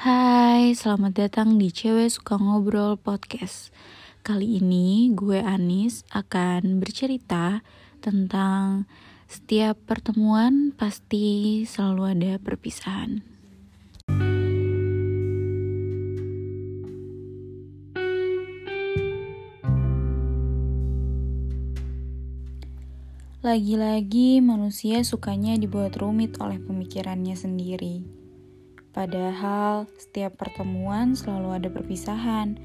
Hai, selamat datang di Cewek Suka Ngobrol Podcast. Kali ini gue Anis akan bercerita tentang setiap pertemuan pasti selalu ada perpisahan. Lagi-lagi manusia sukanya dibuat rumit oleh pemikirannya sendiri. Padahal setiap pertemuan selalu ada perpisahan.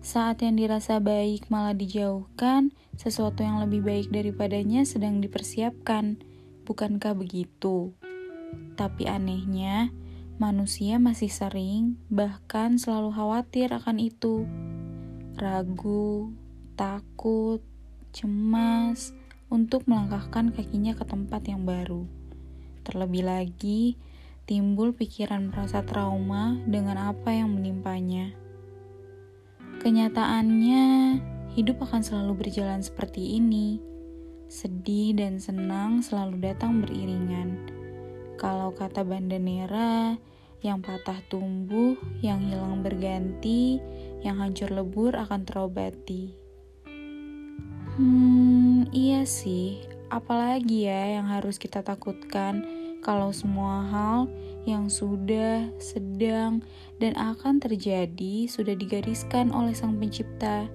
Saat yang dirasa baik malah dijauhkan, sesuatu yang lebih baik daripadanya sedang dipersiapkan. Bukankah begitu? Tapi anehnya, manusia masih sering, bahkan selalu khawatir akan itu. Ragu, takut, cemas, untuk melangkahkan kakinya ke tempat yang baru. Terlebih lagi, timbul pikiran merasa trauma dengan apa yang menimpanya. Kenyataannya, hidup akan selalu berjalan seperti ini. Sedih dan senang selalu datang beriringan. Kalau kata Bandanera, yang patah tumbuh, yang hilang berganti, yang hancur lebur akan terobati. Hmm, iya sih. Apalagi ya yang harus kita takutkan kalau semua hal yang sudah, sedang, dan akan terjadi sudah digariskan oleh Sang Pencipta.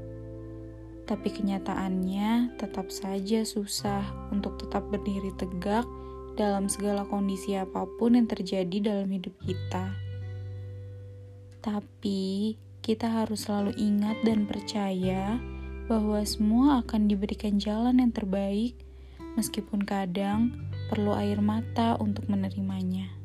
Tapi kenyataannya tetap saja susah untuk tetap berdiri tegak dalam segala kondisi apa pun yang terjadi dalam hidup kita. Tapi kita harus selalu ingat dan percaya bahwa semua akan diberikan jalan yang terbaik, meskipun kadang perlu air mata untuk menerimanya.